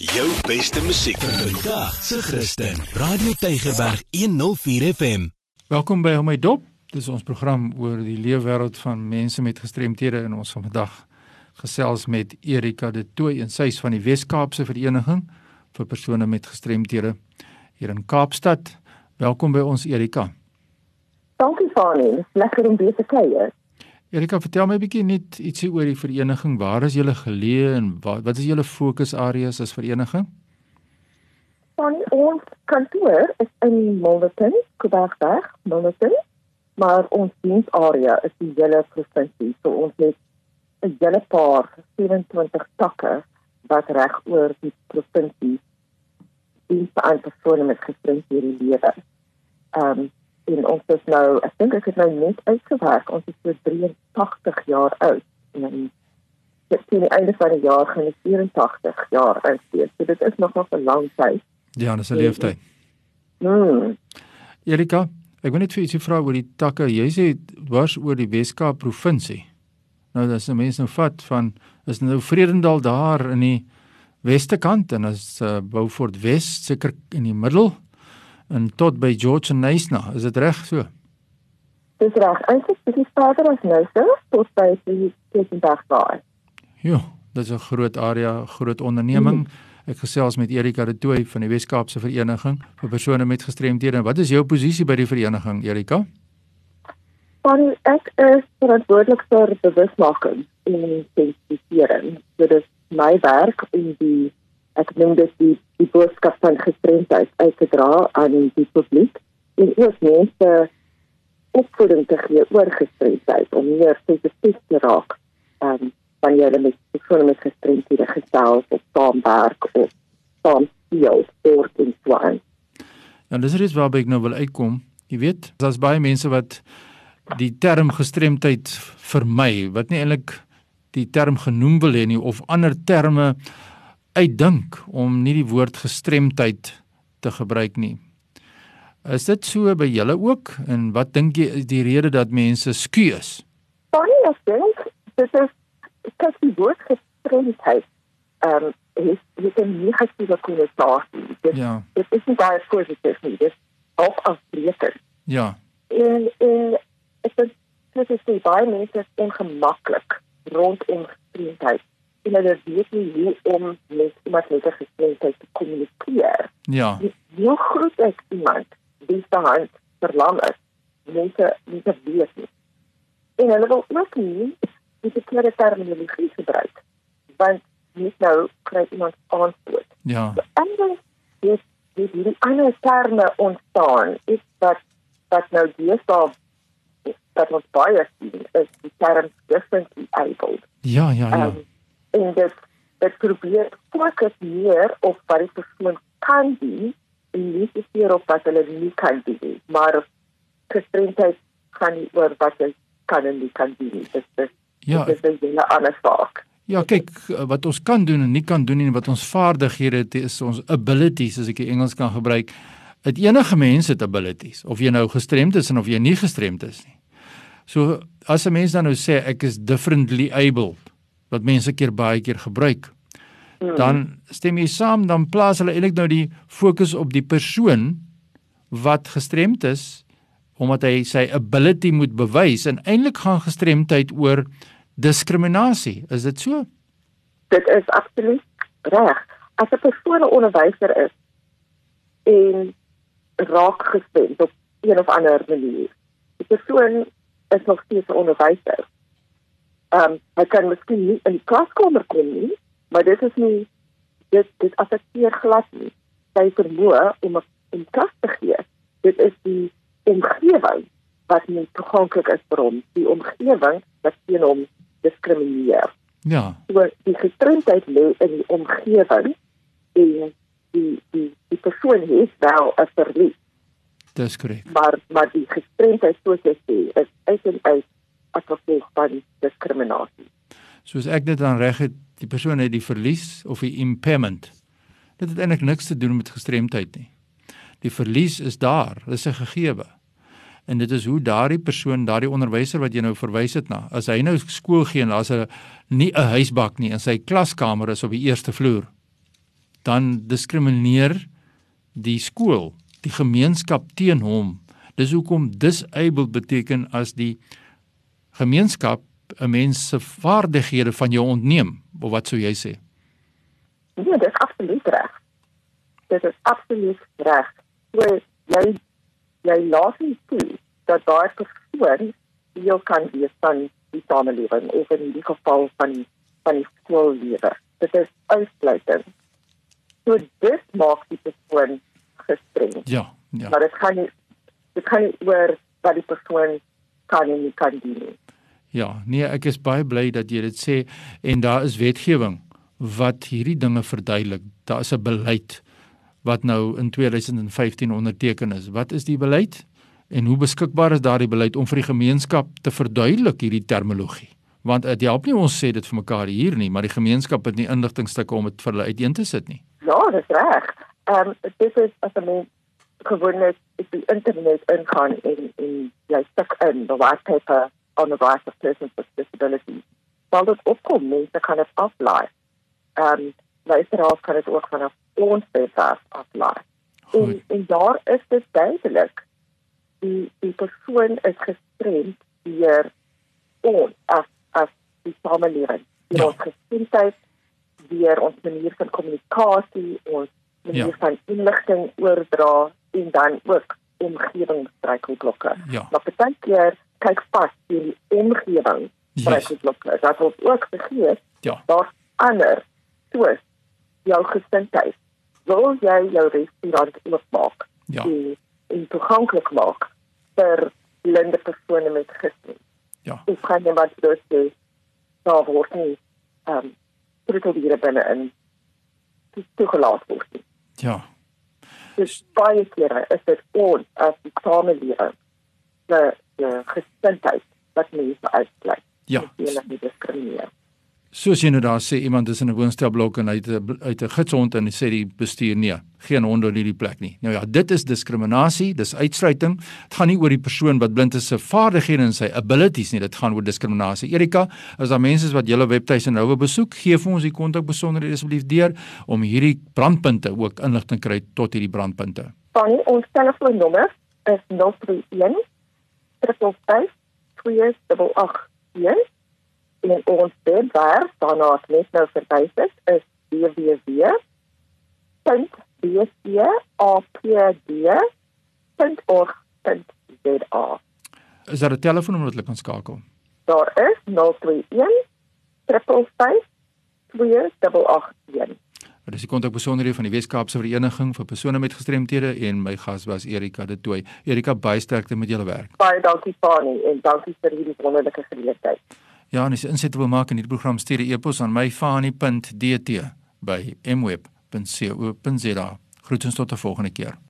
Jou beste musiek vandag se Christen. Radio Tygerberg 104 FM. Welkom by my dop. Dis ons program oor die leefwêreld van mense met gestremthede en ons vandag gesels met Erika de Tooy en sy's van die Wes-Kaapse Vereniging vir persone met gestremthede hier in Kaapstad. Welkom by ons Erika. Dankie Fani, lekker om weer te kuier. Erika, vertel my 'n bietjie net ietsie oor die vereniging. Waar is julle geleë en wat wat is julle fokusareas as vereniging? Van ons kantoor is in Milnerton, Quebecberg, Milnerton, maar ons diensarea is die hele provinsie. So ons het 'n hele paar 27 takke wat reg oor die provinsie dienste aan persone met gestremdhede lewe. Ehm um, en ons is nou ek dink ek het nou net uitgewerk. Ons is so 83 jaar oud. En dit sien die einde van die jaar gaan ek 84 jaar oud wees. So dit is nog nog 'n lang tyd. Ja dis 'n leeftyd. Mm. Erika ek wil net vir ietsie vra oor die takke. Jy sê was oor die Weskaap provinsie. Nou dis 'n mens nou vat van is nou Vredendal daar in die weste kant en as uh, Beaufort Wes seker in die middel en tot by George en Nysna, is dit reg so? Dis reg. Eintlik dit verder as Nysna tot by die Kesenberg daar. Ja, dit is 'n groot area, groot onderneming. Ek gesels met Erika de Tooy van die Wes-Kaapse Vereniging vir persone met gestremthede. Wat is jou posisie by die vereniging, Erika? Want ek is verantwoordelik vir bewusmaking en sensitieering. Dit is my werk in die ek noem dit die die boodskap van gestremdheid uit te dra aan die publiek en ook mense opvoeding te gee oor gestremdheid om meer sensitief te raak um, wanneer hulle met persone met gestremdhede gesels of saamwerk of saam speel sport en so aan. Ja, dis iets waarby ek nou wil uitkom. Jy weet, daar's baie mense wat die term gestremdheid vermy, wat nie eintlik die term genoem wil hê nie of ander terme uitdink om nie die woord gestremdheid te gebruik nie. Is dit so by julle ook en wat dink jy is die rede dat mense skuus? Baie ek dink dit is kyk die woord gestremdheid ehm um, is dit 'n negatiewe konnotasie. Dit, ja. Dit is nie baie positief nie. Dit ook afbreekend. Ja. En en ek dink dit is baie mense ongemaklik rondom gestremdheid en hulle weet nie hoe om met iemand met 'n gestremdheid te kommunikeer. Ja. Hoe groot ek iemand wie se hand verlam is, mense nie te weet nie. En hulle wil ook nie die verkeerde terminologie gebruik want net nou kry iemand antwoord. Ja. En dan is dit die ander terme ontstaan is dat dat nou deesdae dat ons baie sien is die term differently abled. Ja, ja, ja. Um, probeer fokus meer op wat die persoon kan doen en nie seker op wat hulle nie kan doen nie maar gestremdheid gaan nie oor wat jy kan en nie kan doen dit is ja, dit is 'n ander saak Ja, kyk, wat ons kan doen en nie kan doen en wat ons vaardighede is, ons abilities as ek die Engels kan gebruik. Dit enige mens het abilities of jy nou gestremd is en of jy nie gestremd is nie. So as 'n mens dan nou sê ek is differently able, wat mense keer baie keer gebruik. Hmm. Dan stem jy saam dan plaas hulle eintlik nou die fokus op die persoon wat gestremd is omdat hy sy ability moet bewys en eintlik gaan gestremdheid oor diskriminasie. Is dit so? Dit is absoluut reg. As 'n persoon 'n onderwyser is en raak gestremd op een of ander manier. Die persoon is nog steeds 'n onderwyser ehm um, hy kan miskien nie in die klaskamer kom nie, maar dit is nie dit dit affekteer glad nie sy vermoë om in klas te gee. Dit is die omgewing wat nie toeganklik is vir hom, die omgewing wat teen hom diskrimineer. Ja. So die gestremdheid lê in die omgewing en die die die persoon het wel 'n verlies. Dis korrek. Maar maar die gestremdheid soos jy sê, is uiteindelik as gevolg van diskriminasie. Soos ek dit dan reg het, die persoon het die verlies of die impairment. Dit het eintlik niks te doen met gestremdheid nie. Die verlies is daar, dit is 'n gegewe. En dit is hoe daardie persoon, daardie onderwyser wat jy nou verwys het na, as hy nou skool gee en daar's 'n nie 'n huisbak nie in sy klaskamer is op die eerste vloer. dan diskrimineer die skool, die gemeenskap teen hom. Dis hoekom disabled beteken as die gemeenskap 'n mens se vaardighede van jou ontneem, of wat sou jy sê? Ja, dit is absoluut reg. Dit is absoluut reg. So jy jy laat nie toe dat daai persoon deel kan wees van die samelewing of in die geval van van die skoollewe. Dit is uitsluitend. So dit maak die persoon gestremd. Ja, ja. Maar dit kan nie dit kan nie oor wat die persoon kan en nie kan doen nie. Ja, nee, ek is baie bly dat jy dit sê en daar is wetgewing wat hierdie dinge verduidelik. Daar is 'n beleid wat nou in 2015 onderteken is. Wat is die beleid? En hoe beskikbaar is daardie beleid om vir die gemeenskap te verduidelik hierdie terminologie? Want dit help nie ons sê dit vir mekaar hier nie, maar die gemeenskap het nie inligtingstukke om dit vir hulle uiteen te sit nie. Ja, dis reg. Ehm um, dit is as 'n mens gewoonlik op die internet ingaan en en jy stik in the white paper on the rights of persons with disabilities. Sal dit opkom, mense kan dit aflaai. Ehm um, luisteraars kan dit ook vanaf ons webwerf aflaai. En, en daar is dit duidelik die die persoon is gestremd deur ons as as die samelewing. Deur ja. ons gesindheid, deur ons manier van kommunikasie, ons manier ja. van inligting oordra en dan ook omgewingsstruikelblokke. Ja. Maar baie keer kyk vas in omgewing struikelblokke. Yes. Dat word ook vergeet. Ja. Daar ander soos jou gesindheid. Wil jy jou restaurant oopmaak? Ja. En, en toeganklik maak vir blinde persone met gestremdheid. Ja. Ek kan net wat dus sê, daar word nie ehm um, strukture binne in toegelaat word nie. Ja. Dus baie kere is dit ons as die samelewing die, die gesindheid wat mense uitsluit. Ja. Nie diskrimineer. Soos jy nou daar sê iemand is in 'n woonstelblok en hy het 'n uit 'n gidshond en hy sê die bestuur nee, geen honde in hierdie plek nie. Nou ja, dit is diskriminasie, dis uitsluiting. Dit gaan nie oor die persoon wat blind is se vaardighede en sy abilities nie, dit gaan oor diskriminasie. Erika, as daar mense is wat julle webtuise nou wil besoek, gee vir ons die kontak besonderhede asseblief deur om hierdie brandpunte ook inligting kry tot hierdie brandpunte. Fanny, ons telefoonnommer is 031 355 2881 en ons webwerf daarna net nou verwys het is www.bwapd.org.za. Is daar 'n telefoonnommer wat hulle kan skakel? Daar is 031 355 2881. Dit is die kontak besonderhede van die Wes-Kaapse Vereniging vir persone met gestremthede en my gas was Erika De Tooy. Erika, baie sterkte met julle werk. Baie dankie Fani en dankie vir hierdie wonderlike geleentheid. Ja, en as jy insette wil maak in hierdie program stuur 'n e-pos aan myfani.dt by mweb.co.za. Groetens tot 'n volgende keer.